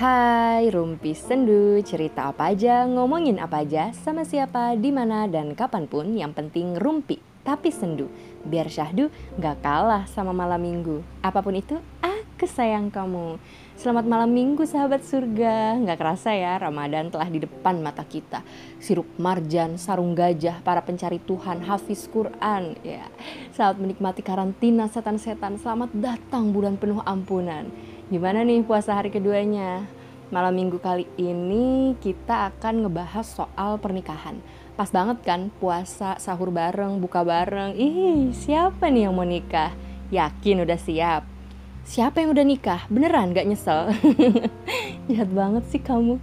Hai Rumpi Sendu, cerita apa aja, ngomongin apa aja, sama siapa, di mana dan kapan pun yang penting rumpi, tapi sendu. Biar syahdu gak kalah sama malam minggu. Apa pun itu, aku sayang kamu. Selamat malam minggu sahabat surga. Gak kerasa ya, Ramadan telah di depan mata kita. Sirup marjan, sarung gajah, para pencari Tuhan, hafiz Quran. Ya, Selamat menikmati karantina setan-setan. Selamat datang bulan penuh ampunan. Gimana nih puasa hari keduanya? Malam minggu kali ini kita akan ngebahas soal pernikahan. Pas banget kan puasa, sahur bareng, buka bareng. Ih, siapa nih yang mau nikah? Yakin udah siap? Siapa yang udah nikah? Beneran gak nyesel? Jahat banget sih kamu.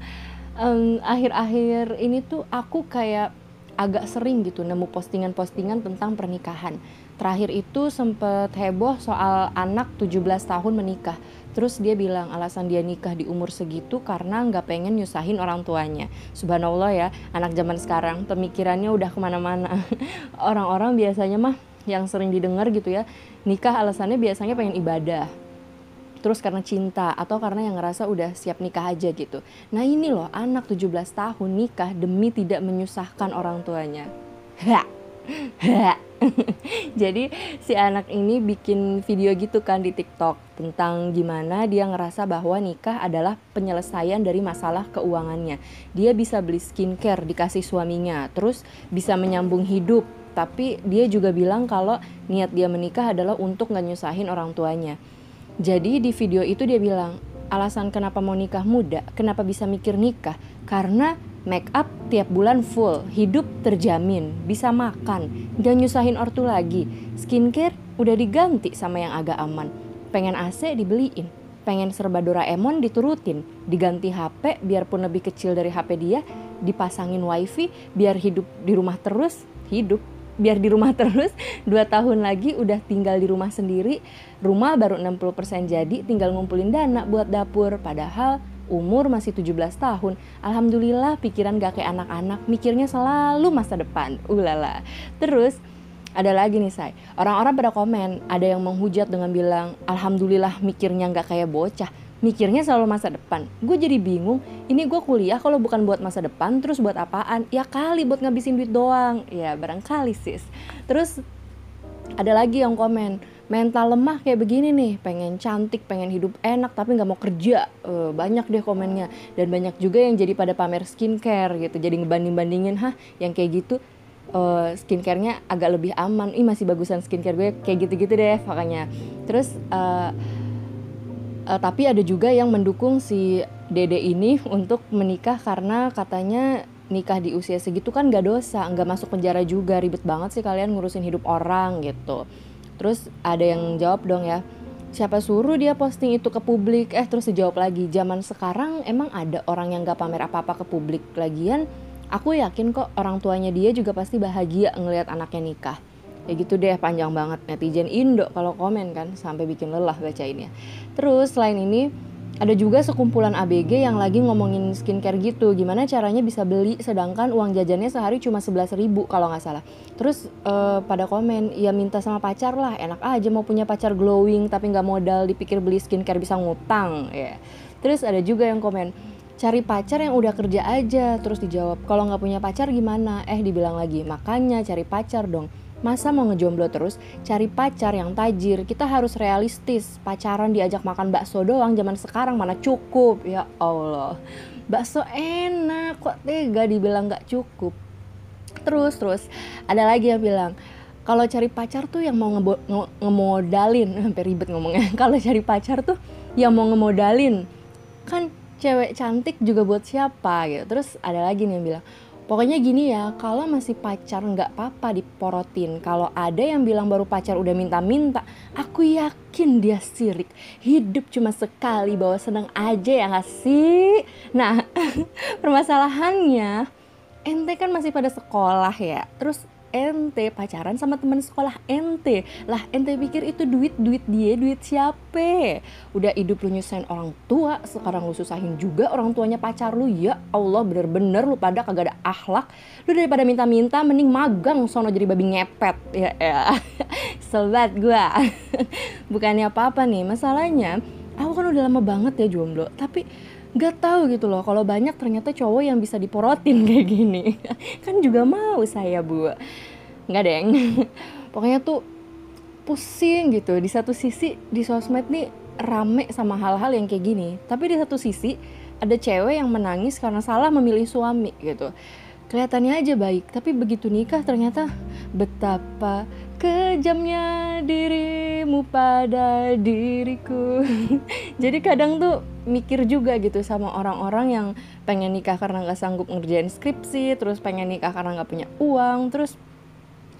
Akhir-akhir ini tuh aku kayak agak sering gitu nemu postingan-postingan tentang pernikahan. Terakhir itu sempet heboh soal anak 17 tahun menikah. Terus dia bilang alasan dia nikah di umur segitu karena nggak pengen nyusahin orang tuanya. Subhanallah ya, anak zaman sekarang pemikirannya udah ke mana-mana. Orang-orang biasanya mah yang sering didengar gitu ya, nikah alasannya biasanya pengen ibadah. Terus karena cinta atau karena yang ngerasa udah siap nikah aja gitu. Nah ini loh anak 17 tahun nikah demi tidak menyusahkan orang tuanya. Ha. Ha. Jadi si anak ini bikin video gitu kan di TikTok tentang gimana dia ngerasa bahwa nikah adalah penyelesaian dari masalah keuangannya. Dia bisa beli skincare dikasih suaminya, terus bisa menyambung hidup. Tapi dia juga bilang kalau niat dia menikah adalah untuk nggak nyusahin orang tuanya. Jadi di video itu dia bilang, alasan kenapa mau nikah muda, kenapa bisa mikir nikah, karena make up tiap bulan full, hidup terjamin, bisa makan, gak nyusahin ortu lagi, skincare udah diganti sama yang agak aman, pengen AC dibeliin, pengen serba Doraemon diturutin, diganti HP biarpun lebih kecil dari HP dia, dipasangin wifi biar hidup di rumah terus, hidup biar di rumah terus. Dua tahun lagi udah tinggal di rumah sendiri rumah baru 60% jadi tinggal ngumpulin dana buat dapur. Padahal umur masih 17 tahun Alhamdulillah pikiran gak kayak anak-anak mikirnya selalu masa depan ulala terus ada lagi nih say orang-orang pada komen ada yang menghujat dengan bilang Alhamdulillah mikirnya gak kayak bocah mikirnya selalu masa depan. Gue jadi bingung, ini gue kuliah kalau bukan buat masa depan, terus buat apaan? Ya kali buat ngabisin duit doang. Ya barangkali sis. Terus ada lagi yang komen, mental lemah kayak begini nih, pengen cantik, pengen hidup enak tapi nggak mau kerja. Eh, banyak deh komennya. Dan banyak juga yang jadi pada pamer skincare gitu, jadi ngebanding-bandingin, hah yang kayak gitu uh, skincarenya agak lebih aman. Ih masih bagusan skincare gue kayak gitu-gitu deh makanya. Terus uh, Uh, tapi ada juga yang mendukung si Dede ini untuk menikah karena katanya nikah di usia segitu kan gak dosa, nggak masuk penjara juga, ribet banget sih kalian ngurusin hidup orang gitu. Terus ada yang jawab dong ya, siapa suruh dia posting itu ke publik? Eh terus dijawab lagi, zaman sekarang emang ada orang yang gak pamer apa-apa ke publik lagian. Aku yakin kok orang tuanya dia juga pasti bahagia ngelihat anaknya nikah ya gitu deh panjang banget netizen Indo kalau komen kan sampai bikin lelah bacainnya terus selain ini ada juga sekumpulan ABG yang lagi ngomongin skincare gitu. Gimana caranya bisa beli sedangkan uang jajannya sehari cuma 11 ribu kalau nggak salah. Terus uh, pada komen ya minta sama pacar lah enak aja mau punya pacar glowing tapi nggak modal dipikir beli skincare bisa ngutang. Ya. Terus ada juga yang komen cari pacar yang udah kerja aja. Terus dijawab kalau nggak punya pacar gimana? Eh dibilang lagi makanya cari pacar dong Masa mau ngejomblo terus? Cari pacar yang tajir. Kita harus realistis. Pacaran diajak makan bakso doang zaman sekarang mana cukup. Ya Allah. Bakso enak kok tega dibilang gak cukup. Terus terus ada lagi yang bilang kalau cari pacar tuh yang mau ngebo, nge, ngemodalin sampai ribet ngomongnya kalau cari pacar tuh yang mau ngemodalin kan cewek cantik juga buat siapa gitu terus ada lagi nih yang bilang Pokoknya gini ya, kalau masih pacar nggak apa-apa diporotin. Kalau ada yang bilang baru pacar udah minta-minta, aku yakin dia sirik. Hidup cuma sekali, bawa seneng aja ya nggak sih? Nah, permasalahannya, ente kan masih pada sekolah ya. Terus ente pacaran sama teman sekolah ente lah ente pikir itu duit duit dia duit siapa? Udah hidup lu nyusahin orang tua sekarang lu susahin juga orang tuanya pacar lu. Ya Allah bener-bener lu pada kagak ada akhlak. Lu daripada minta-minta mending magang sono jadi babi ngepet. Ya ya. Sobat gua. Bukannya apa-apa nih masalahnya aku kan udah lama banget ya jomblo tapi nggak tahu gitu loh kalau banyak ternyata cowok yang bisa diporotin kayak gini. Kan juga mau saya bu. Nggak deng. Pokoknya tuh pusing gitu. Di satu sisi di sosmed nih rame sama hal-hal yang kayak gini. Tapi di satu sisi ada cewek yang menangis karena salah memilih suami gitu. Kelihatannya aja baik tapi begitu nikah ternyata betapa kejamnya dirimu pada diriku jadi kadang tuh mikir juga gitu sama orang-orang yang pengen nikah karena nggak sanggup ngerjain skripsi terus pengen nikah karena nggak punya uang terus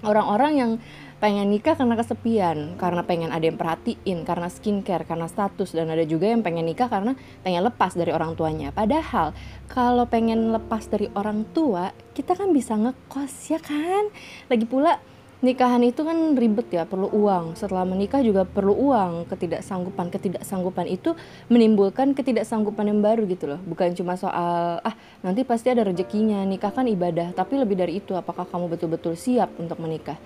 orang-orang yang pengen nikah karena kesepian, karena pengen ada yang perhatiin, karena skincare, karena status, dan ada juga yang pengen nikah karena pengen lepas dari orang tuanya. Padahal kalau pengen lepas dari orang tua, kita kan bisa ngekos ya kan? Lagi pula nikahan itu kan ribet ya, perlu uang. Setelah menikah juga perlu uang. Ketidaksanggupan, ketidaksanggupan itu menimbulkan ketidaksanggupan yang baru gitu loh. Bukan cuma soal ah nanti pasti ada rezekinya. Nikah kan ibadah, tapi lebih dari itu apakah kamu betul-betul siap untuk menikah?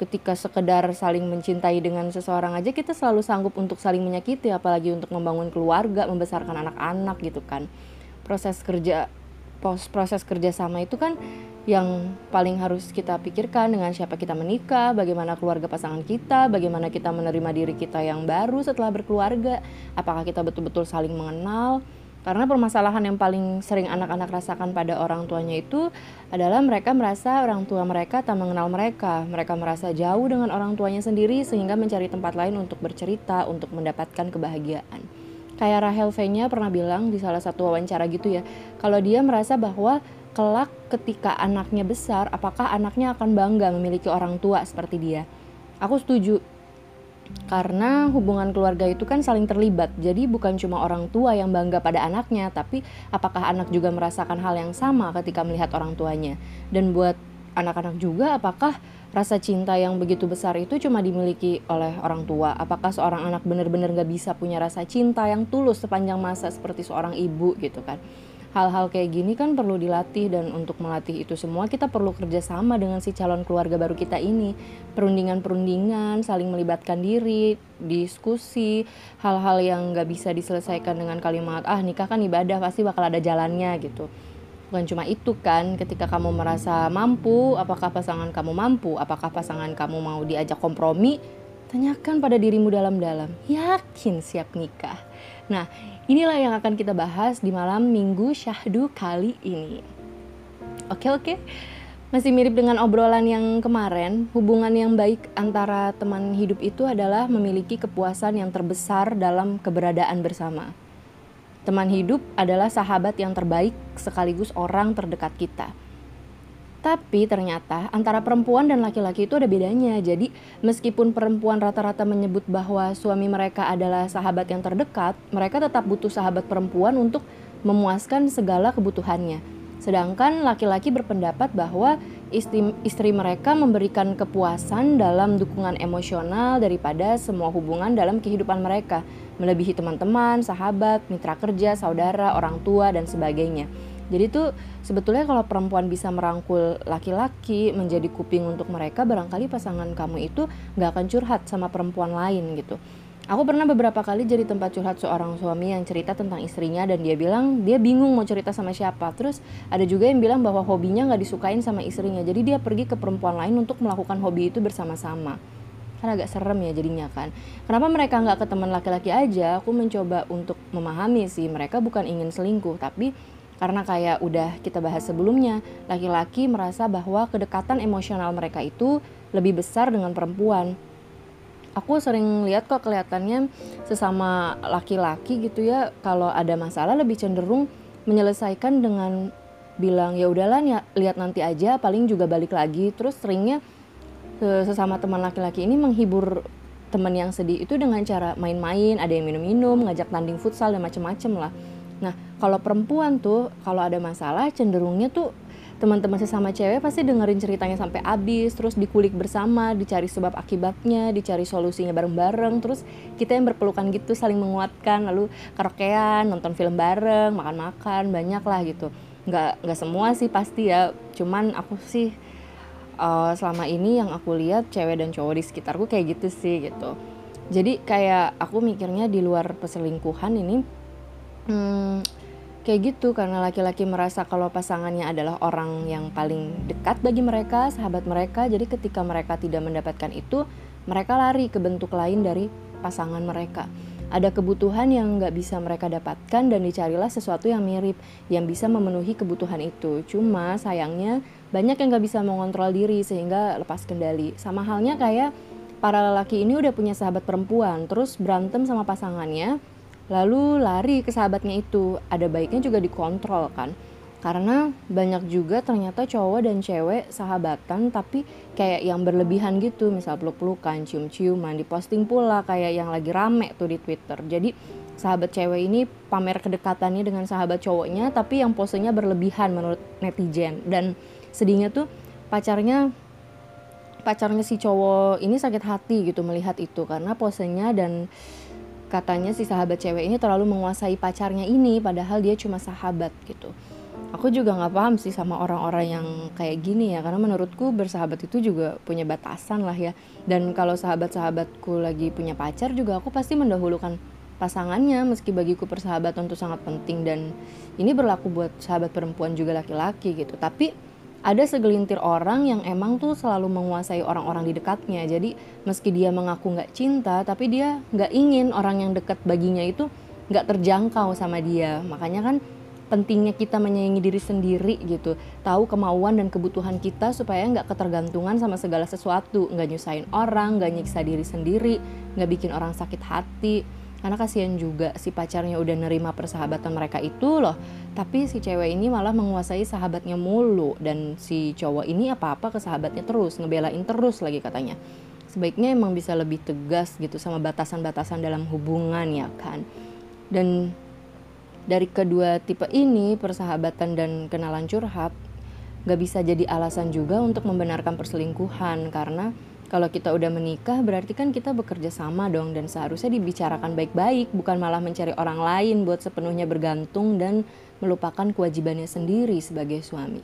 ketika sekedar saling mencintai dengan seseorang aja kita selalu sanggup untuk saling menyakiti apalagi untuk membangun keluarga membesarkan anak-anak gitu kan proses kerja proses kerja sama itu kan yang paling harus kita pikirkan dengan siapa kita menikah, bagaimana keluarga pasangan kita, bagaimana kita menerima diri kita yang baru setelah berkeluarga, apakah kita betul-betul saling mengenal, karena permasalahan yang paling sering anak-anak rasakan pada orang tuanya itu adalah mereka merasa orang tua mereka tak mengenal mereka. Mereka merasa jauh dengan orang tuanya sendiri sehingga mencari tempat lain untuk bercerita, untuk mendapatkan kebahagiaan. Kayak Rahel V-nya pernah bilang di salah satu wawancara gitu ya, kalau dia merasa bahwa kelak ketika anaknya besar, apakah anaknya akan bangga memiliki orang tua seperti dia. Aku setuju, karena hubungan keluarga itu kan saling terlibat. Jadi bukan cuma orang tua yang bangga pada anaknya, tapi apakah anak juga merasakan hal yang sama ketika melihat orang tuanya. Dan buat anak-anak juga apakah rasa cinta yang begitu besar itu cuma dimiliki oleh orang tua? Apakah seorang anak benar-benar gak bisa punya rasa cinta yang tulus sepanjang masa seperti seorang ibu gitu kan? Hal-hal kayak gini kan perlu dilatih dan untuk melatih itu semua kita perlu kerjasama dengan si calon keluarga baru kita ini. Perundingan-perundingan saling melibatkan diri diskusi hal-hal yang nggak bisa diselesaikan dengan kalimat ah nikah kan ibadah pasti bakal ada jalannya gitu. Bukan cuma itu kan ketika kamu merasa mampu apakah pasangan kamu mampu apakah pasangan kamu mau diajak kompromi tanyakan pada dirimu dalam-dalam. Yakin siap nikah. Nah Inilah yang akan kita bahas di malam minggu syahdu kali ini. Oke oke, masih mirip dengan obrolan yang kemarin, hubungan yang baik antara teman hidup itu adalah memiliki kepuasan yang terbesar dalam keberadaan bersama. Teman hidup adalah sahabat yang terbaik sekaligus orang terdekat kita. Tapi ternyata antara perempuan dan laki-laki itu ada bedanya. Jadi meskipun perempuan rata-rata menyebut bahwa suami mereka adalah sahabat yang terdekat, mereka tetap butuh sahabat perempuan untuk memuaskan segala kebutuhannya. Sedangkan laki-laki berpendapat bahwa istri, istri mereka memberikan kepuasan dalam dukungan emosional daripada semua hubungan dalam kehidupan mereka, melebihi teman-teman, sahabat, mitra kerja, saudara, orang tua, dan sebagainya. Jadi tuh sebetulnya kalau perempuan bisa merangkul laki-laki menjadi kuping untuk mereka, barangkali pasangan kamu itu nggak akan curhat sama perempuan lain gitu. Aku pernah beberapa kali jadi tempat curhat seorang suami yang cerita tentang istrinya dan dia bilang dia bingung mau cerita sama siapa. Terus ada juga yang bilang bahwa hobinya nggak disukain sama istrinya, jadi dia pergi ke perempuan lain untuk melakukan hobi itu bersama-sama. Kan agak serem ya jadinya kan. Kenapa mereka nggak ke teman laki-laki aja? Aku mencoba untuk memahami sih. Mereka bukan ingin selingkuh tapi karena kayak udah kita bahas sebelumnya, laki-laki merasa bahwa kedekatan emosional mereka itu lebih besar dengan perempuan. Aku sering lihat kok kelihatannya sesama laki-laki gitu ya, kalau ada masalah lebih cenderung menyelesaikan dengan bilang ya udahlah lihat nanti aja, paling juga balik lagi. Terus seringnya sesama teman laki-laki ini menghibur teman yang sedih itu dengan cara main-main, ada yang minum-minum, ngajak tanding futsal dan macem-macem lah. Kalau perempuan tuh kalau ada masalah cenderungnya tuh teman-teman sesama cewek pasti dengerin ceritanya sampai habis, terus dikulik bersama, dicari sebab akibatnya, dicari solusinya bareng-bareng, terus kita yang berpelukan gitu saling menguatkan, lalu karaokean, nonton film bareng, makan-makan, banyak lah gitu. Nggak nggak semua sih pasti ya, cuman aku sih uh, selama ini yang aku lihat cewek dan cowok di sekitarku kayak gitu sih gitu. Jadi kayak aku mikirnya di luar perselingkuhan ini hmm, kayak gitu karena laki-laki merasa kalau pasangannya adalah orang yang paling dekat bagi mereka, sahabat mereka. Jadi ketika mereka tidak mendapatkan itu, mereka lari ke bentuk lain dari pasangan mereka. Ada kebutuhan yang nggak bisa mereka dapatkan dan dicarilah sesuatu yang mirip yang bisa memenuhi kebutuhan itu. Cuma sayangnya banyak yang nggak bisa mengontrol diri sehingga lepas kendali. Sama halnya kayak para lelaki ini udah punya sahabat perempuan, terus berantem sama pasangannya, lalu lari ke sahabatnya itu. Ada baiknya juga dikontrol kan? Karena banyak juga ternyata cowok dan cewek sahabatan tapi kayak yang berlebihan gitu. Misal peluk-pelukan cium-ciuman diposting pula kayak yang lagi rame tuh di Twitter. Jadi sahabat cewek ini pamer kedekatannya dengan sahabat cowoknya tapi yang posenya berlebihan menurut netizen. Dan sedihnya tuh pacarnya pacarnya si cowok ini sakit hati gitu melihat itu. Karena posenya dan katanya si sahabat cewek ini terlalu menguasai pacarnya ini padahal dia cuma sahabat gitu. Aku juga nggak paham sih sama orang-orang yang kayak gini ya karena menurutku bersahabat itu juga punya batasan lah ya. Dan kalau sahabat-sahabatku lagi punya pacar juga aku pasti mendahulukan pasangannya meski bagiku persahabatan itu sangat penting. Dan ini berlaku buat sahabat perempuan juga laki-laki gitu. Tapi ada segelintir orang yang emang tuh selalu menguasai orang-orang di dekatnya. Jadi meski dia mengaku nggak cinta tapi dia nggak ingin orang yang dekat baginya itu nggak terjangkau sama dia. Makanya kan pentingnya kita menyayangi diri sendiri gitu. Tahu kemauan dan kebutuhan kita supaya nggak ketergantungan sama segala sesuatu. Nggak nyusahin orang nggak nyiksa diri sendiri nggak bikin orang sakit hati karena kasihan juga si pacarnya udah nerima persahabatan mereka itu loh. Tapi si cewek ini malah menguasai sahabatnya mulu. Dan si cowok ini apa-apa ke sahabatnya terus ngebelain terus lagi katanya. Sebaiknya emang bisa lebih tegas gitu sama batasan-batasan dalam hubungan ya kan? Dan dari kedua tipe ini persahabatan dan kenalan curhat gak bisa jadi alasan juga untuk membenarkan perselingkuhan. Karena kalau kita udah menikah berarti kan kita bekerja sama dong dan seharusnya dibicarakan baik-baik bukan malah mencari orang lain buat sepenuhnya bergantung dan melupakan kewajibannya sendiri sebagai suami.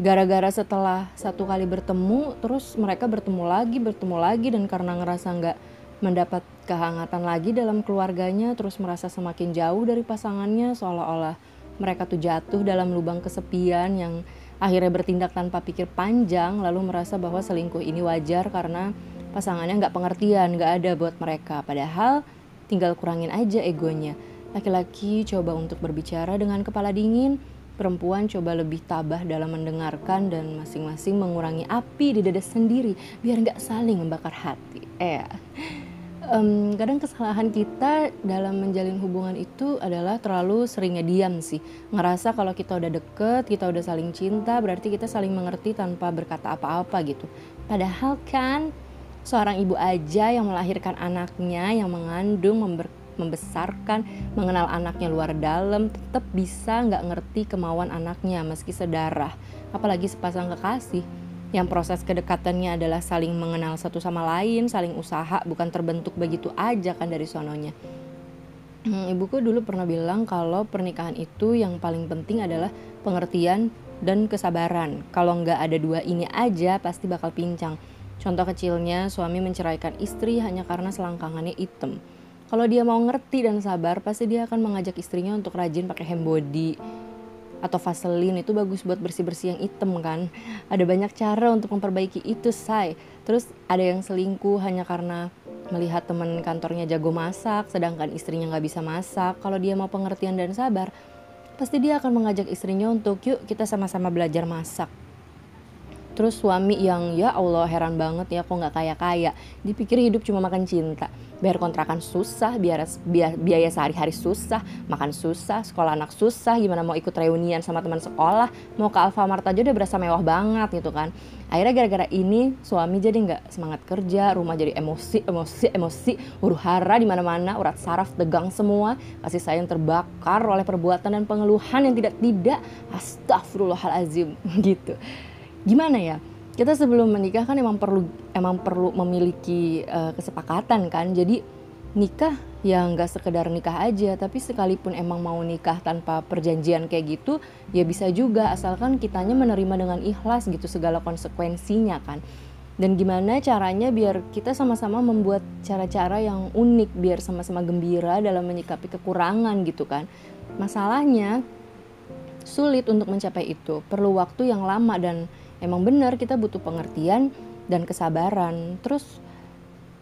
Gara-gara setelah satu kali bertemu terus mereka bertemu lagi bertemu lagi dan karena ngerasa nggak mendapat kehangatan lagi dalam keluarganya terus merasa semakin jauh dari pasangannya seolah-olah mereka tuh jatuh dalam lubang kesepian yang akhirnya bertindak tanpa pikir panjang lalu merasa bahwa selingkuh ini wajar karena pasangannya nggak pengertian nggak ada buat mereka. Padahal tinggal kurangin aja egonya. Laki-laki coba untuk berbicara dengan kepala dingin perempuan coba lebih tabah dalam mendengarkan dan masing-masing mengurangi api di dada sendiri biar nggak saling membakar hati. Eh um, kadang kesalahan kita dalam menjalin hubungan itu adalah terlalu seringnya diam sih. Ngerasa kalau kita udah deket kita udah saling cinta berarti kita saling mengerti tanpa berkata apa-apa gitu. Padahal kan seorang ibu aja yang melahirkan anaknya yang mengandung member membesarkan, mengenal anaknya luar dalam, tetap bisa nggak ngerti kemauan anaknya meski sedarah, apalagi sepasang kekasih yang proses kedekatannya adalah saling mengenal satu sama lain, saling usaha, bukan terbentuk begitu aja kan dari sononya. Hmm, ibuku dulu pernah bilang kalau pernikahan itu yang paling penting adalah pengertian dan kesabaran. Kalau nggak ada dua ini aja pasti bakal pincang. Contoh kecilnya suami menceraikan istri hanya karena selangkangannya hitam. Kalau dia mau ngerti dan sabar, pasti dia akan mengajak istrinya untuk rajin pakai hand body, atau Vaseline itu bagus buat bersih-bersih yang hitam kan. Ada banyak cara untuk memperbaiki itu, say. Terus ada yang selingkuh hanya karena melihat teman kantornya jago masak, sedangkan istrinya nggak bisa masak. Kalau dia mau pengertian dan sabar, pasti dia akan mengajak istrinya untuk yuk kita sama-sama belajar masak. Terus suami yang ya Allah heran banget ya kok nggak kaya-kaya. Dipikir hidup cuma makan cinta. Biar kontrakan susah, biar biaya sehari-hari susah, makan susah, sekolah anak susah, gimana mau ikut reunian sama teman sekolah, mau ke Alfamart aja udah berasa mewah banget gitu kan. Akhirnya gara-gara ini suami jadi nggak semangat kerja, rumah jadi emosi, emosi, emosi, huru hara di mana-mana, urat saraf tegang semua, kasih sayang terbakar oleh perbuatan dan pengeluhan yang tidak-tidak. Astagfirullahalazim gitu gimana ya? Kita sebelum menikah kan emang perlu emang perlu memiliki uh, kesepakatan kan. Jadi nikah ya nggak sekedar nikah aja tapi sekalipun emang mau nikah tanpa perjanjian kayak gitu ya bisa juga. Asalkan kitanya menerima dengan ikhlas gitu segala konsekuensinya kan. Dan gimana caranya biar kita sama-sama membuat cara-cara yang unik biar sama-sama gembira dalam menyikapi kekurangan gitu kan. Masalahnya sulit untuk mencapai itu. Perlu waktu yang lama dan emang benar kita butuh pengertian dan kesabaran. Terus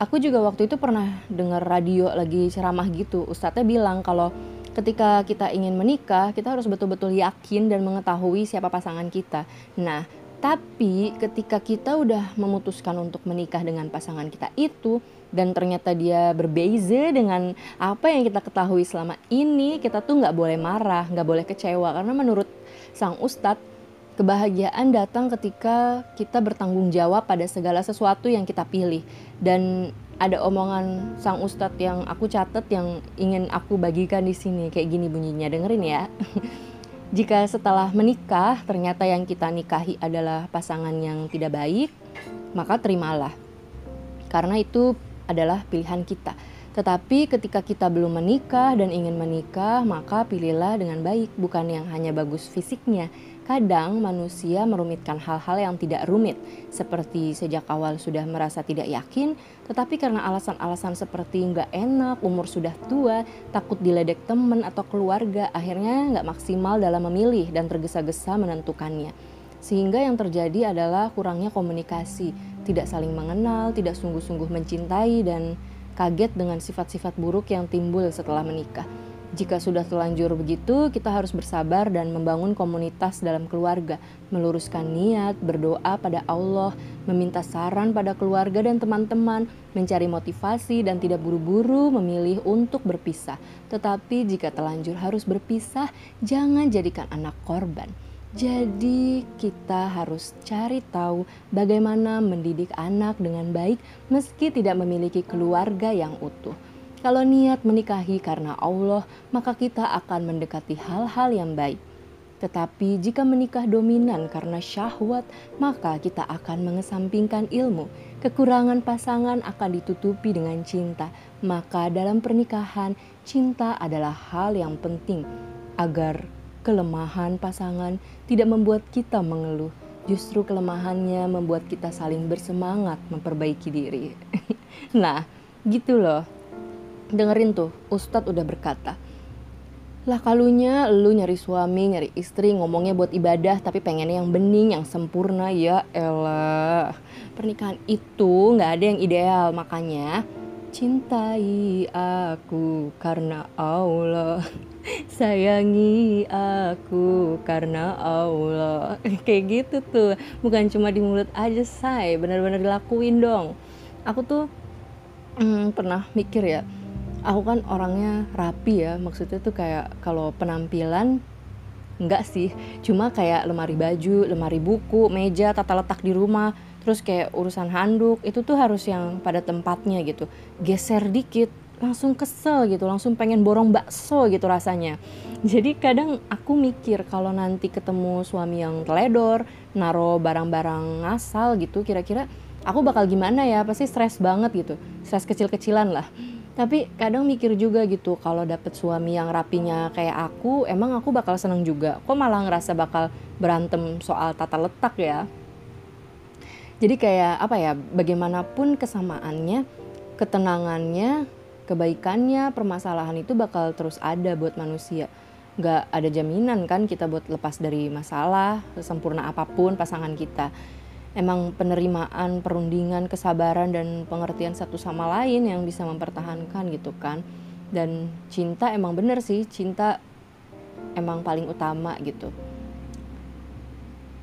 aku juga waktu itu pernah dengar radio lagi ceramah gitu. Ustadznya bilang kalau ketika kita ingin menikah, kita harus betul-betul yakin dan mengetahui siapa pasangan kita. Nah, tapi ketika kita udah memutuskan untuk menikah dengan pasangan kita itu dan ternyata dia berbeza dengan apa yang kita ketahui selama ini, kita tuh nggak boleh marah, nggak boleh kecewa karena menurut sang ustadz kebahagiaan datang ketika kita bertanggung jawab pada segala sesuatu yang kita pilih. Dan ada omongan sang ustadz yang aku catat yang ingin aku bagikan di sini. Kayak gini bunyinya dengerin ya. Jika setelah menikah ternyata yang kita nikahi adalah pasangan yang tidak baik maka terimalah. Karena itu adalah pilihan kita. Tetapi ketika kita belum menikah dan ingin menikah, maka pilihlah dengan baik, bukan yang hanya bagus fisiknya, Kadang manusia merumitkan hal-hal yang tidak rumit, seperti sejak awal sudah merasa tidak yakin, tetapi karena alasan-alasan seperti nggak enak, umur sudah tua, takut diledek teman atau keluarga, akhirnya nggak maksimal dalam memilih dan tergesa-gesa menentukannya. Sehingga yang terjadi adalah kurangnya komunikasi, tidak saling mengenal, tidak sungguh-sungguh mencintai, dan kaget dengan sifat-sifat buruk yang timbul setelah menikah. Jika sudah telanjur begitu, kita harus bersabar dan membangun komunitas dalam keluarga, meluruskan niat, berdoa pada Allah, meminta saran pada keluarga dan teman-teman, mencari motivasi dan tidak buru-buru memilih untuk berpisah. Tetapi jika telanjur harus berpisah, jangan jadikan anak korban. Jadi, kita harus cari tahu bagaimana mendidik anak dengan baik meski tidak memiliki keluarga yang utuh. Kalau niat menikahi karena Allah, maka kita akan mendekati hal-hal yang baik. Tetapi jika menikah dominan karena syahwat, maka kita akan mengesampingkan ilmu. Kekurangan pasangan akan ditutupi dengan cinta. Maka dalam pernikahan, cinta adalah hal yang penting agar kelemahan pasangan tidak membuat kita mengeluh. Justru kelemahannya membuat kita saling bersemangat memperbaiki diri. nah, gitu loh dengerin tuh Ustadz udah berkata lah kalunya lu nyari suami nyari istri ngomongnya buat ibadah tapi pengennya yang bening yang sempurna. Ya elah pernikahan itu nggak ada yang ideal makanya cintai aku karena Allah. Sayangi aku karena Allah. Kayak gitu tuh bukan cuma di mulut aja say. Benar-benar dilakuin dong. Aku tuh hmm, pernah mikir ya aku kan orangnya rapi ya maksudnya tuh kayak kalau penampilan enggak sih. Cuma kayak lemari baju lemari buku meja tata letak di rumah terus kayak urusan handuk itu tuh harus yang pada tempatnya gitu. Geser dikit langsung kesel gitu langsung pengen borong bakso gitu rasanya. Jadi kadang aku mikir kalau nanti ketemu suami yang teledor naro barang-barang ngasal gitu kira-kira aku bakal gimana ya? Pasti stres banget gitu. Stres kecil-kecilan lah tapi kadang mikir juga gitu kalau dapet suami yang rapinya kayak aku emang aku bakal seneng juga. Kok malah ngerasa bakal berantem soal tata letak ya? Jadi kayak apa ya bagaimanapun kesamaannya ketenangannya kebaikannya permasalahan itu bakal terus ada buat manusia. Nggak ada jaminan kan kita buat lepas dari masalah sempurna apa pun pasangan kita emang penerimaan, perundingan, kesabaran dan pengertian satu sama lain yang bisa mempertahankan gitu kan. Dan cinta emang bener sih, cinta emang paling utama gitu.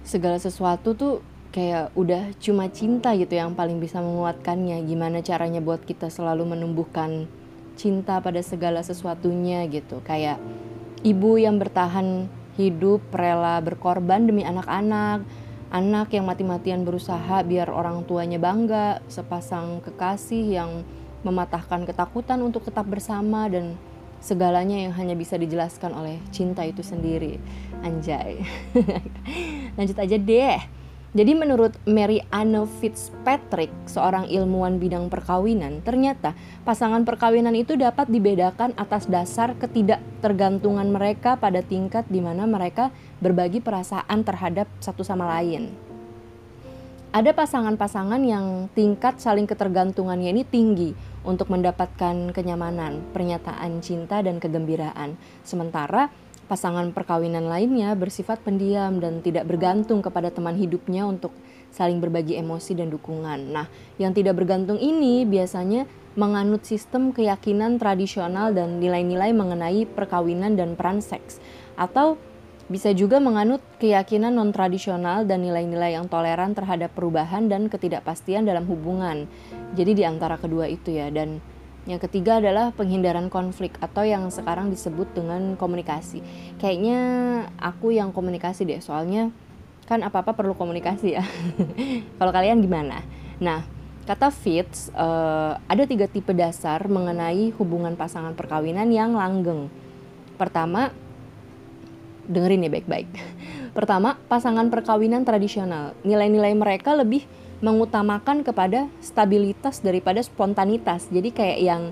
Segala sesuatu tuh kayak udah cuma cinta gitu yang paling bisa menguatkannya. Gimana caranya buat kita selalu menumbuhkan cinta pada segala sesuatunya gitu. Kayak ibu yang bertahan hidup rela berkorban demi anak-anak anak yang mati-matian berusaha biar orang tuanya bangga, sepasang kekasih yang mematahkan ketakutan untuk tetap bersama dan segalanya yang hanya bisa dijelaskan oleh cinta itu sendiri. Anjay. Lanjut aja deh. Jadi menurut Mary Anne Fitzpatrick, seorang ilmuwan bidang perkawinan, ternyata pasangan perkawinan itu dapat dibedakan atas dasar ketidaktergantungan mereka pada tingkat di mana mereka berbagi perasaan terhadap satu sama lain. Ada pasangan-pasangan yang tingkat saling ketergantungannya ini tinggi untuk mendapatkan kenyamanan, pernyataan cinta dan kegembiraan. Sementara Pasangan perkawinan lainnya bersifat pendiam dan tidak bergantung kepada teman hidupnya untuk saling berbagi emosi dan dukungan. Nah, yang tidak bergantung ini biasanya menganut sistem keyakinan tradisional dan nilai-nilai mengenai perkawinan dan peran seks atau bisa juga menganut keyakinan non-tradisional dan nilai-nilai yang toleran terhadap perubahan dan ketidakpastian dalam hubungan. Jadi di antara kedua itu ya dan yang ketiga adalah penghindaran konflik atau yang sekarang disebut dengan komunikasi. Kayaknya aku yang komunikasi deh, soalnya kan apa-apa perlu komunikasi ya. Kalau kalian gimana? Nah, kata Fitz, uh, ada tiga tipe dasar mengenai hubungan pasangan perkawinan yang langgeng. Pertama, dengerin ya baik-baik. Pertama, pasangan perkawinan tradisional. Nilai-nilai mereka lebih mengutamakan kepada stabilitas daripada spontanitas. Jadi kayak yang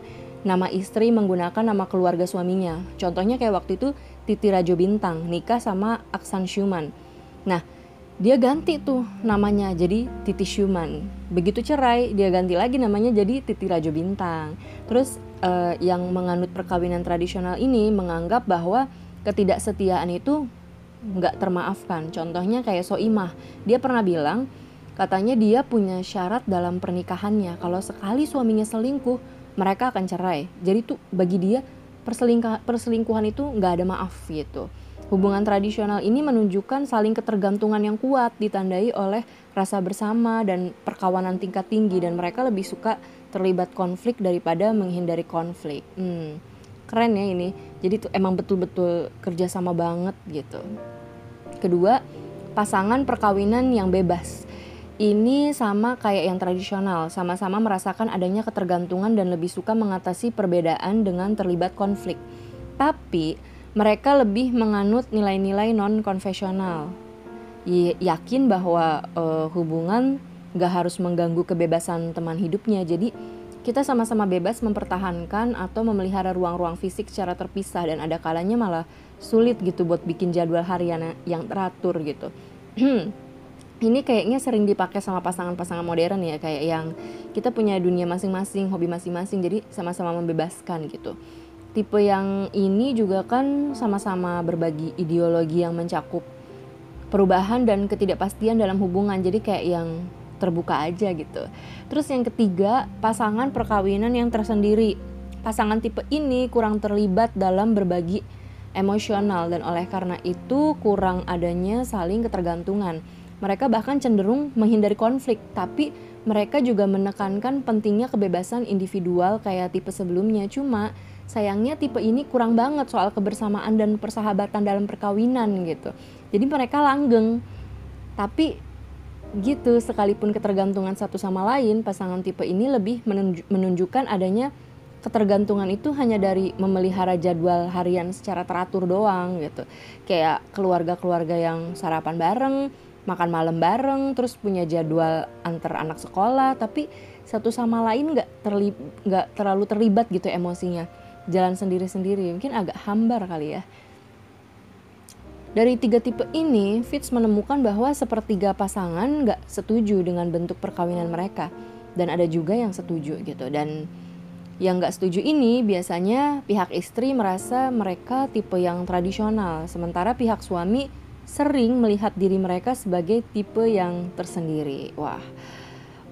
nama istri menggunakan nama keluarga suaminya. Contohnya kayak waktu itu Titi Rajo Bintang nikah sama Aksan Syuman. Nah, dia ganti tuh namanya jadi Titi Syuman. Begitu cerai, dia ganti lagi namanya jadi Titi Rajo Bintang. Terus eh, yang menganut perkawinan tradisional ini menganggap bahwa ketidaksetiaan itu nggak termaafkan. Contohnya kayak Soimah, dia pernah bilang katanya dia punya syarat dalam pernikahannya kalau sekali suaminya selingkuh mereka akan cerai. Jadi tuh bagi dia perselingkuhan itu nggak ada maaf gitu. Hubungan tradisional ini menunjukkan saling ketergantungan yang kuat ditandai oleh rasa bersama dan perkawanan tingkat tinggi dan mereka lebih suka terlibat konflik daripada menghindari konflik. Hmm keren ya ini jadi tuh emang betul-betul kerjasama banget gitu kedua pasangan perkawinan yang bebas ini sama kayak yang tradisional, sama-sama merasakan adanya ketergantungan dan lebih suka mengatasi perbedaan dengan terlibat konflik. Tapi mereka lebih menganut nilai-nilai non-konvensional. Yakin bahwa uh, hubungan gak harus mengganggu kebebasan teman hidupnya, jadi kita sama-sama bebas mempertahankan atau memelihara ruang-ruang fisik secara terpisah dan ada kalanya malah sulit gitu buat bikin jadwal harian yang teratur gitu. ini kayaknya sering dipakai sama pasangan-pasangan modern ya kayak yang kita punya dunia masing-masing, hobi masing-masing jadi sama-sama membebaskan gitu. Tipe yang ini juga kan sama-sama berbagi ideologi yang mencakup perubahan dan ketidakpastian dalam hubungan. Jadi kayak yang terbuka aja gitu. Terus yang ketiga, pasangan perkawinan yang tersendiri. Pasangan tipe ini kurang terlibat dalam berbagi emosional dan oleh karena itu kurang adanya saling ketergantungan. Mereka bahkan cenderung menghindari konflik, tapi mereka juga menekankan pentingnya kebebasan individual kayak tipe sebelumnya. Cuma sayangnya tipe ini kurang banget soal kebersamaan dan persahabatan dalam perkawinan gitu. Jadi mereka langgeng. Tapi gitu sekalipun ketergantungan satu sama lain pasangan tipe ini lebih menunjukkan adanya ketergantungan itu hanya dari memelihara jadwal harian secara teratur doang gitu kayak keluarga-keluarga yang sarapan bareng makan malam bareng terus punya jadwal antar anak sekolah tapi satu sama lain nggak terlib nggak terlalu terlibat gitu emosinya jalan sendiri-sendiri mungkin agak hambar kali ya dari tiga tipe ini, Fitz menemukan bahwa sepertiga pasangan nggak setuju dengan bentuk perkawinan mereka. Dan ada juga yang setuju gitu. Dan yang nggak setuju ini biasanya pihak istri merasa mereka tipe yang tradisional. Sementara pihak suami sering melihat diri mereka sebagai tipe yang tersendiri. Wah,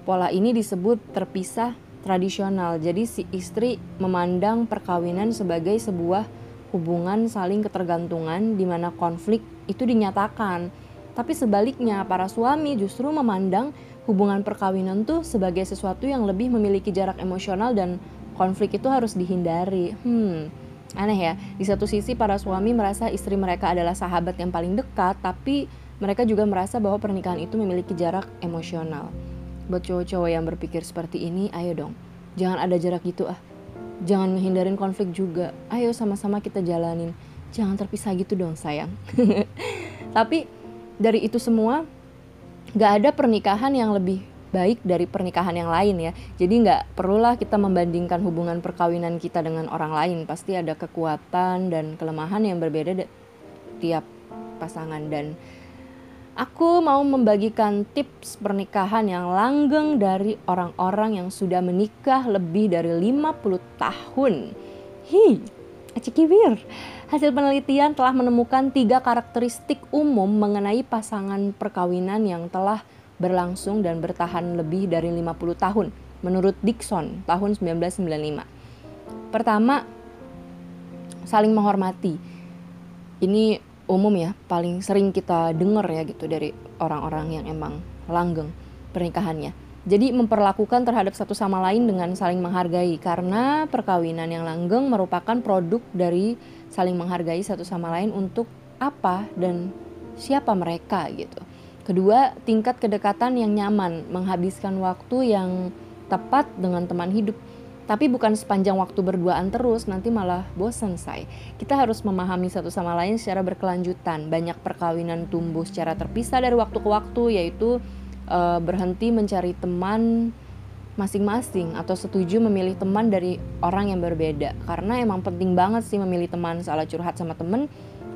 pola ini disebut terpisah tradisional. Jadi si istri memandang perkawinan sebagai sebuah hubungan saling ketergantungan di mana konflik itu dinyatakan. Tapi sebaliknya, para suami justru memandang hubungan perkawinan tuh sebagai sesuatu yang lebih memiliki jarak emosional dan konflik itu harus dihindari. Hmm, aneh ya. Di satu sisi para suami merasa istri mereka adalah sahabat yang paling dekat, tapi mereka juga merasa bahwa pernikahan itu memiliki jarak emosional. Buat cowok-cowok yang berpikir seperti ini, ayo dong, jangan ada jarak gitu ah. Jangan menghindarin konflik juga. Ayo sama-sama kita jalanin. Jangan terpisah gitu dong sayang. Tapi dari itu semua gak ada pernikahan yang lebih baik dari pernikahan yang lain ya jadi nggak perlulah kita membandingkan hubungan perkawinan kita dengan orang lain pasti ada kekuatan dan kelemahan yang berbeda tiap pasangan dan Aku mau membagikan tips pernikahan yang langgeng dari orang-orang yang sudah menikah lebih dari 50 tahun. Hi, Cikibir. Hasil penelitian telah menemukan tiga karakteristik umum mengenai pasangan perkawinan yang telah berlangsung dan bertahan lebih dari 50 tahun menurut Dixon tahun 1995. Pertama, saling menghormati. Ini umum ya, paling sering kita dengar ya gitu dari orang-orang yang emang langgeng pernikahannya. Jadi memperlakukan terhadap satu sama lain dengan saling menghargai karena perkawinan yang langgeng merupakan produk dari saling menghargai satu sama lain untuk apa dan siapa mereka gitu. Kedua, tingkat kedekatan yang nyaman, menghabiskan waktu yang tepat dengan teman hidup. Tapi bukan sepanjang waktu berduaan terus, nanti malah bosan say. Kita harus memahami satu sama lain secara berkelanjutan. Banyak perkawinan tumbuh secara terpisah dari waktu ke waktu, yaitu uh, berhenti mencari teman masing-masing atau setuju memilih teman dari orang yang berbeda karena emang penting banget sih memilih teman salah curhat sama temen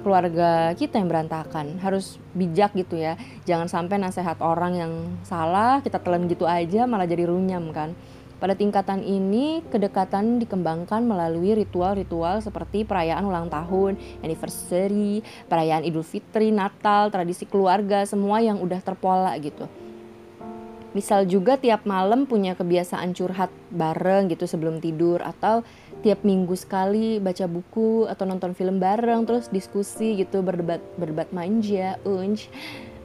keluarga kita yang berantakan. Harus bijak gitu ya. Jangan sampai nasihat orang yang salah kita telan gitu aja malah jadi runyam kan. Pada tingkatan ini, kedekatan dikembangkan melalui ritual-ritual seperti perayaan ulang tahun, anniversary, perayaan Idul Fitri, Natal, tradisi keluarga, semua yang udah terpola gitu. Misal juga tiap malam punya kebiasaan curhat bareng gitu sebelum tidur atau tiap minggu sekali baca buku atau nonton film bareng terus diskusi gitu berdebat berdebat manja unj.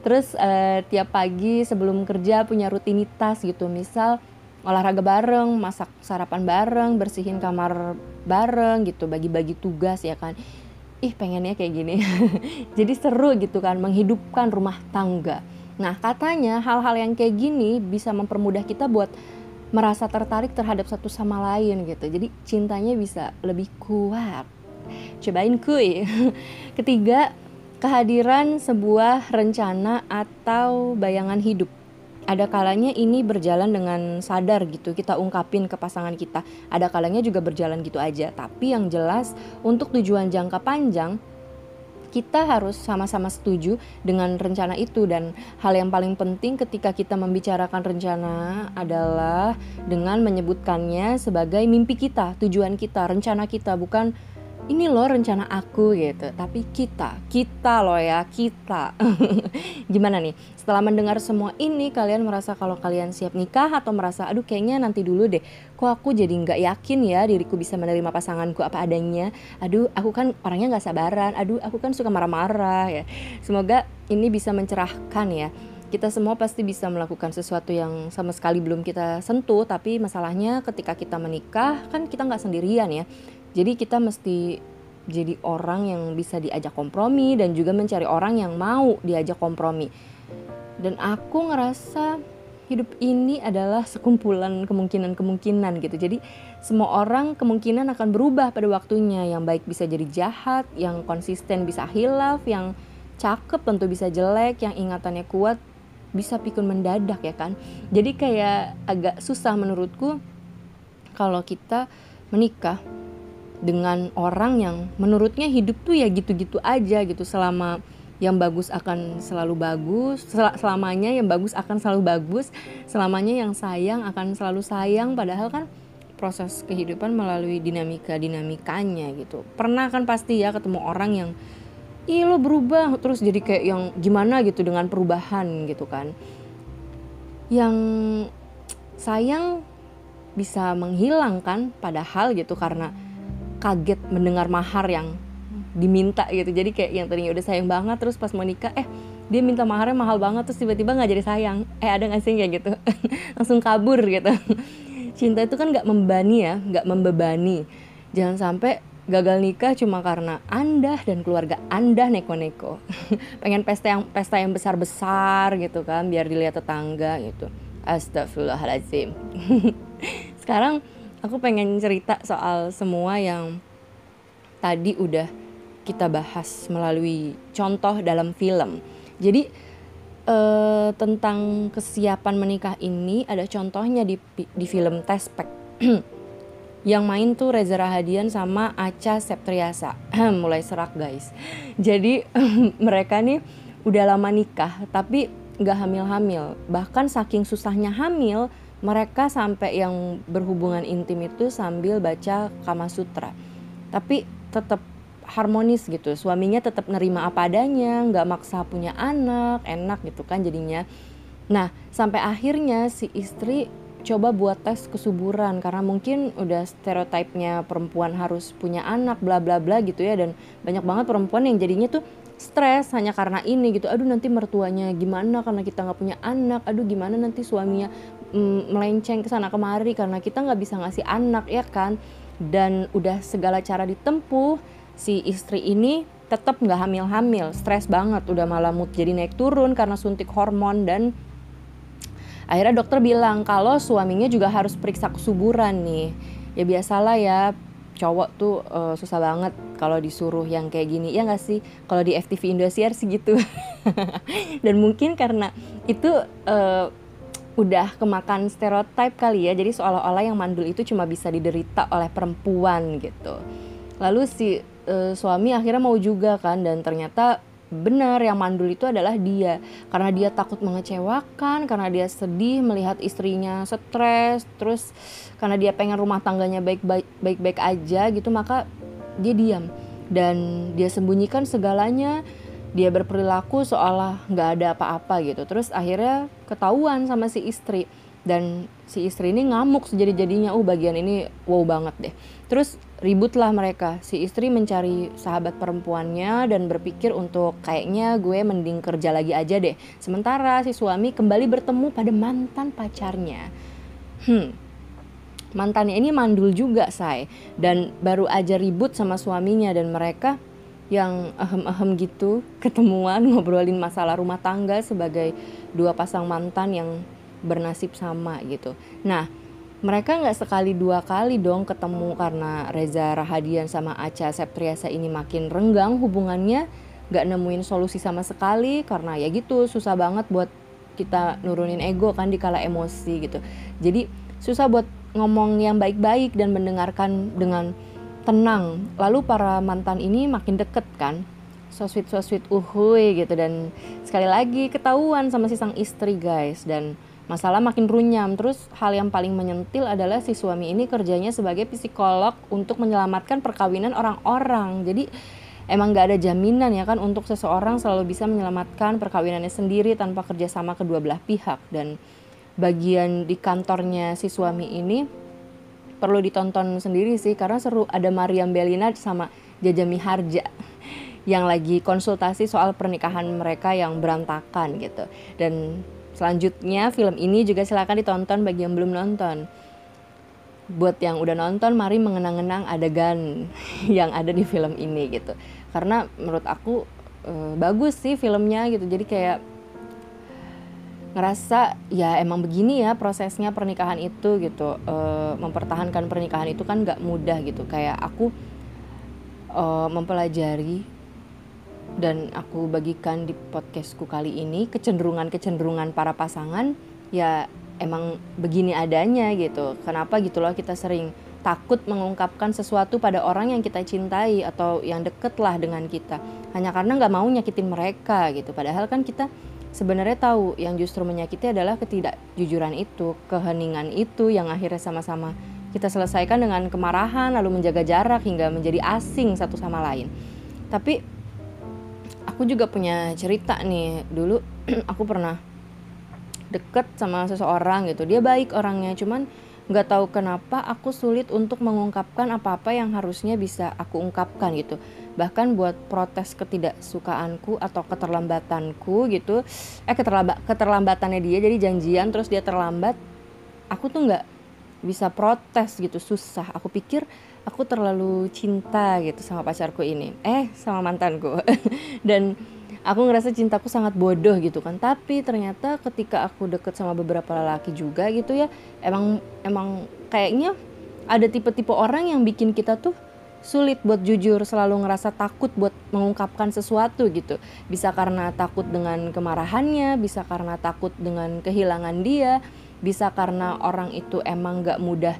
Terus uh, tiap pagi sebelum kerja punya rutinitas gitu misal olahraga bareng masak sarapan bareng bersihin kamar bareng gitu bagi-bagi tugas ya kan. Ih pengennya kayak gini. Jadi seru gitu kan menghidupkan rumah tangga. Nah, katanya hal-hal yang kayak gini bisa mempermudah kita buat merasa tertarik terhadap satu sama lain gitu. Jadi cintanya bisa lebih kuat. Cobain kuy. Ketiga, kehadiran sebuah rencana atau bayangan hidup. Ada kalanya ini berjalan dengan sadar gitu, kita ungkapin ke pasangan kita. Ada kalanya juga berjalan gitu aja. Tapi yang jelas untuk tujuan jangka panjang kita harus sama-sama setuju dengan rencana itu. Dan hal yang paling penting ketika kita membicarakan rencana adalah dengan menyebutkannya sebagai mimpi kita, tujuan kita, rencana kita bukan ini loh rencana aku gitu. Tapi kita kita loh ya kita. Gimana nih? Setelah mendengar semua ini kalian merasa kalau kalian siap nikah atau merasa aduh kayaknya nanti dulu deh. Kok aku jadi nggak yakin ya diriku bisa menerima pasanganku apa adanya? Aduh aku kan orangnya nggak sabaran. Aduh aku kan suka marah-marah ya. Semoga ini bisa mencerahkan ya. Kita semua pasti bisa melakukan sesuatu yang sama sekali belum kita sentuh. Tapi masalahnya ketika kita menikah kan kita nggak sendirian ya jadi kita mesti jadi orang yang bisa diajak kompromi dan juga mencari orang yang mau diajak kompromi. Dan aku ngerasa hidup ini adalah sekumpulan kemungkinan-kemungkinan gitu. Jadi semua orang kemungkinan akan berubah pada waktunya. Yang baik bisa jadi jahat, yang konsisten bisa hilaf, yang cakep tentu bisa jelek, yang ingatannya kuat bisa pikun mendadak ya kan. Jadi kayak agak susah menurutku kalau kita menikah dengan orang yang menurutnya hidup tuh ya gitu-gitu aja gitu. Selama yang bagus akan selalu bagus sel selamanya yang bagus akan selalu bagus selamanya yang sayang akan selalu sayang. Padahal kan proses kehidupan melalui dinamika dinamikanya gitu. Pernah kan pasti ya ketemu orang yang ih lo berubah. Terus jadi kayak yang gimana? gitu dengan perubahan gitu kan. Yang sayang bisa menghilangkan padahal gitu karena kaget mendengar mahar yang diminta gitu. Jadi kayak yang tadinya udah sayang banget terus pas mau nikah eh dia minta maharnya mahal banget terus tiba-tiba nggak jadi sayang. Eh ada nggak sih kayak gitu. Langsung kabur gitu. Cinta itu kan nggak membebani ya nggak membebani. Jangan sampai gagal nikah cuma karena anda dan keluarga anda neko-neko. Pengen pesta yang pesta yang besar-besar gitu kan biar dilihat tetangga gitu. Astagfirullahaladzim. Sekarang aku pengen cerita soal semua yang tadi udah kita bahas melalui contoh dalam film. Jadi eh, tentang kesiapan menikah ini ada contohnya di di film Tespek. yang main tuh Reza Rahadian sama Acha Septriasa. Mulai serak guys. Jadi mereka nih udah lama nikah tapi nggak hamil-hamil. Bahkan saking susahnya hamil, mereka sampai yang berhubungan intim itu sambil baca Kama Sutra. Tapi tetap harmonis gitu. Suaminya tetap nerima apa adanya nggak maksa punya anak enak gitu kan jadinya. Nah sampai akhirnya si istri coba buat tes kesuburan karena mungkin udah stereotipnya perempuan harus punya anak bla bla bla gitu ya. Dan banyak banget perempuan yang jadinya tuh stres hanya karena ini gitu. Aduh nanti mertuanya gimana karena kita nggak punya anak? Aduh gimana nanti suaminya mm, melenceng ke sana kemari karena kita nggak bisa ngasih anak ya kan? Dan udah segala cara ditempuh si istri ini tetap nggak hamil-hamil. Stres banget udah malah mood jadi naik turun karena suntik hormon dan akhirnya dokter bilang kalau suaminya juga harus periksa kesuburan nih. Ya biasalah ya cowok tuh uh, susah banget kalau disuruh yang kayak gini. Ya nggak sih? Kalau di FTV Indosiar sih gitu. Dan mungkin karena itu uh, udah kemakan stereotip kali ya. Jadi seolah-olah yang mandul itu cuma bisa diderita oleh perempuan gitu. Lalu si uh, suami akhirnya mau juga kan dan ternyata benar yang mandul itu adalah dia. Karena dia takut mengecewakan karena dia sedih melihat istrinya stres terus karena dia pengen rumah tangganya baik-baik baik-baik aja gitu maka dia diam. Dan dia sembunyikan segalanya dia berperilaku seolah nggak ada apa-apa gitu. Terus akhirnya ketahuan sama si istri. Dan si istri ini ngamuk sejadi-jadinya. Uh bagian ini wow banget deh. Terus ributlah mereka. Si istri mencari sahabat perempuannya dan berpikir untuk kayaknya gue mending kerja lagi aja deh. Sementara si suami kembali bertemu pada mantan pacarnya. Hmm. Mantannya ini mandul juga say dan baru aja ribut sama suaminya dan mereka yang ahem-ahem gitu ketemuan ngobrolin masalah rumah tangga sebagai dua pasang mantan yang bernasib sama gitu. Nah, mereka nggak sekali dua kali dong ketemu karena Reza Rahadian sama Acha Septriasa ini makin renggang hubungannya nggak nemuin solusi sama sekali karena ya gitu susah banget buat kita nurunin ego kan di kala emosi gitu jadi susah buat ngomong yang baik-baik dan mendengarkan dengan tenang lalu para mantan ini makin deket kan so sweet so sweet uhui gitu dan sekali lagi ketahuan sama si sang istri guys dan masalah makin runyam. Terus hal yang paling menyentil adalah si suami ini kerjanya sebagai psikolog untuk menyelamatkan perkawinan orang-orang. Jadi emang gak ada jaminan ya kan untuk seseorang selalu bisa menyelamatkan perkawinannya sendiri tanpa kerjasama kedua belah pihak. Dan bagian di kantornya si suami ini perlu ditonton sendiri sih karena seru. Ada Mariam Belina sama Jaja Miharja yang lagi konsultasi soal pernikahan mereka yang berantakan gitu. Dan Selanjutnya film ini juga silakan ditonton bagi yang belum nonton. Buat yang udah nonton, mari mengenang-enang adegan yang ada di film ini gitu. Karena menurut aku e, bagus sih filmnya gitu. Jadi kayak ngerasa ya emang begini ya prosesnya pernikahan itu gitu. E, mempertahankan pernikahan itu kan gak mudah gitu. Kayak aku e, mempelajari dan aku bagikan di podcastku kali ini kecenderungan-kecenderungan para pasangan ya emang begini adanya gitu. Kenapa gitu loh kita sering takut mengungkapkan sesuatu pada orang yang kita cintai atau yang deket lah dengan kita hanya karena nggak mau nyakitin mereka gitu. Padahal kan kita sebenarnya tahu yang justru menyakiti adalah ketidakjujuran itu, keheningan itu yang akhirnya sama-sama kita selesaikan dengan kemarahan lalu menjaga jarak hingga menjadi asing satu sama lain. Tapi aku juga punya cerita nih dulu aku pernah deket sama seseorang gitu dia baik orangnya cuman nggak tahu kenapa aku sulit untuk mengungkapkan apa-apa yang harusnya bisa aku ungkapkan gitu bahkan buat protes ketidaksukaanku atau keterlambatanku gitu eh keterlambat keterlambatannya dia jadi janjian terus dia terlambat aku tuh nggak bisa protes gitu susah. Aku pikir aku terlalu cinta gitu sama pacarku ini eh sama mantanku. Dan aku ngerasa cintaku sangat bodoh gitu kan. Tapi ternyata ketika aku deket sama beberapa lelaki juga gitu ya emang emang kayaknya ada tipe-tipe orang yang bikin kita tuh sulit buat jujur selalu ngerasa takut buat mengungkapkan sesuatu gitu. Bisa karena takut dengan kemarahannya bisa karena takut dengan kehilangan dia bisa karena orang itu emang gak mudah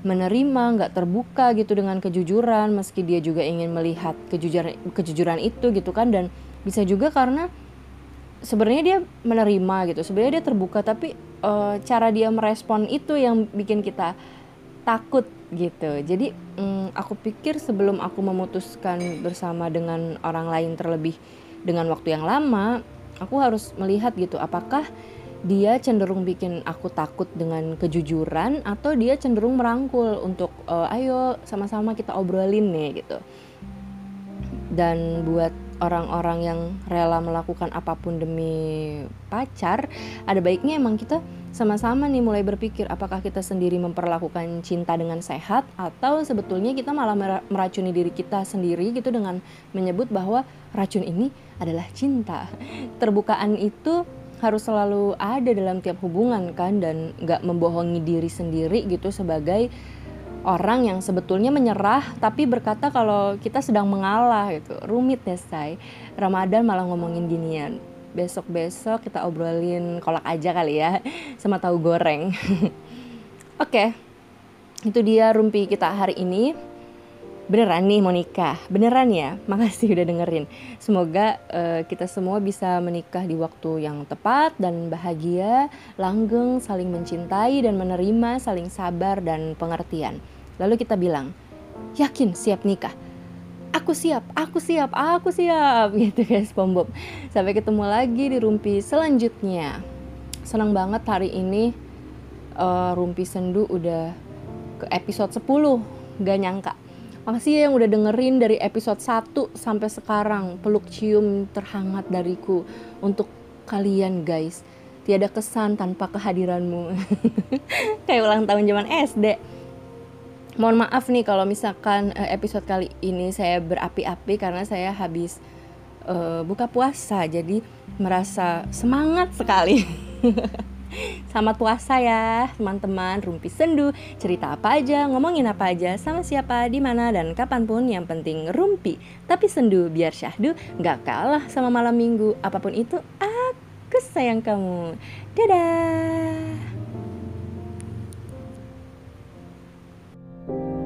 menerima, nggak terbuka gitu dengan kejujuran meski dia juga ingin melihat kejujuran kejujuran itu gitu kan. Dan bisa juga karena sebenarnya dia menerima gitu sebenarnya dia terbuka tapi e, cara dia merespon itu yang bikin kita takut gitu jadi hmm, aku pikir sebelum aku memutuskan bersama dengan orang lain terlebih dengan waktu yang lama, aku harus melihat gitu apakah dia cenderung bikin aku takut dengan kejujuran atau dia cenderung merangkul untuk uh, ayo sama-sama kita obrolin nih gitu. Dan buat orang-orang yang rela melakukan apa pun demi pacar, ada baiknya emang kita sama-sama nih mulai berpikir apakah kita sendiri memperlakukan cinta dengan sehat atau sebetulnya kita malah meracuni diri kita sendiri gitu dengan menyebut bahwa racun ini adalah cinta. Terbukaan itu harus selalu ada dalam tiap hubungan kan dan nggak membohongi diri sendiri gitu sebagai orang yang sebetulnya menyerah tapi berkata kalau kita sedang mengalah gitu. Rumit ya say. Ramadan malah ngomongin ginian besok-besok kita obrolin kolak aja kali ya sama tahu goreng. Oke okay. itu dia rumpi kita hari ini. Beneran nih mau beneran ya? Makasih udah dengerin. Semoga uh, kita semua bisa menikah di waktu yang tepat dan bahagia langgeng saling mencintai dan menerima saling sabar dan pengertian. Lalu kita bilang yakin siap nikah aku siap aku siap aku siap gitu guys pom sampai ketemu lagi di rumpi selanjutnya senang banget hari ini uh, rumpi sendu udah ke episode 10 gak nyangka Makasih ya yang udah dengerin dari episode 1 sampai sekarang. Peluk cium terhangat dariku untuk kalian guys. Tiada kesan tanpa kehadiranmu. Kayak ulang tahun zaman SD. Mohon maaf nih kalau misalkan eh, episode kali ini saya berapi-api karena saya habis uh, buka puasa. Jadi merasa semangat sekali. Selamat puasa ya teman-teman. Rumpi Sendu. Cerita apa aja, ngomongin apa aja Sama siapa, di mana dan kapan pun. Yang penting rumpi. Tapi sendu biar syahdu Gak kalah sama malam minggu. Apa pun itu aku sayang kamu. Dadah thank you.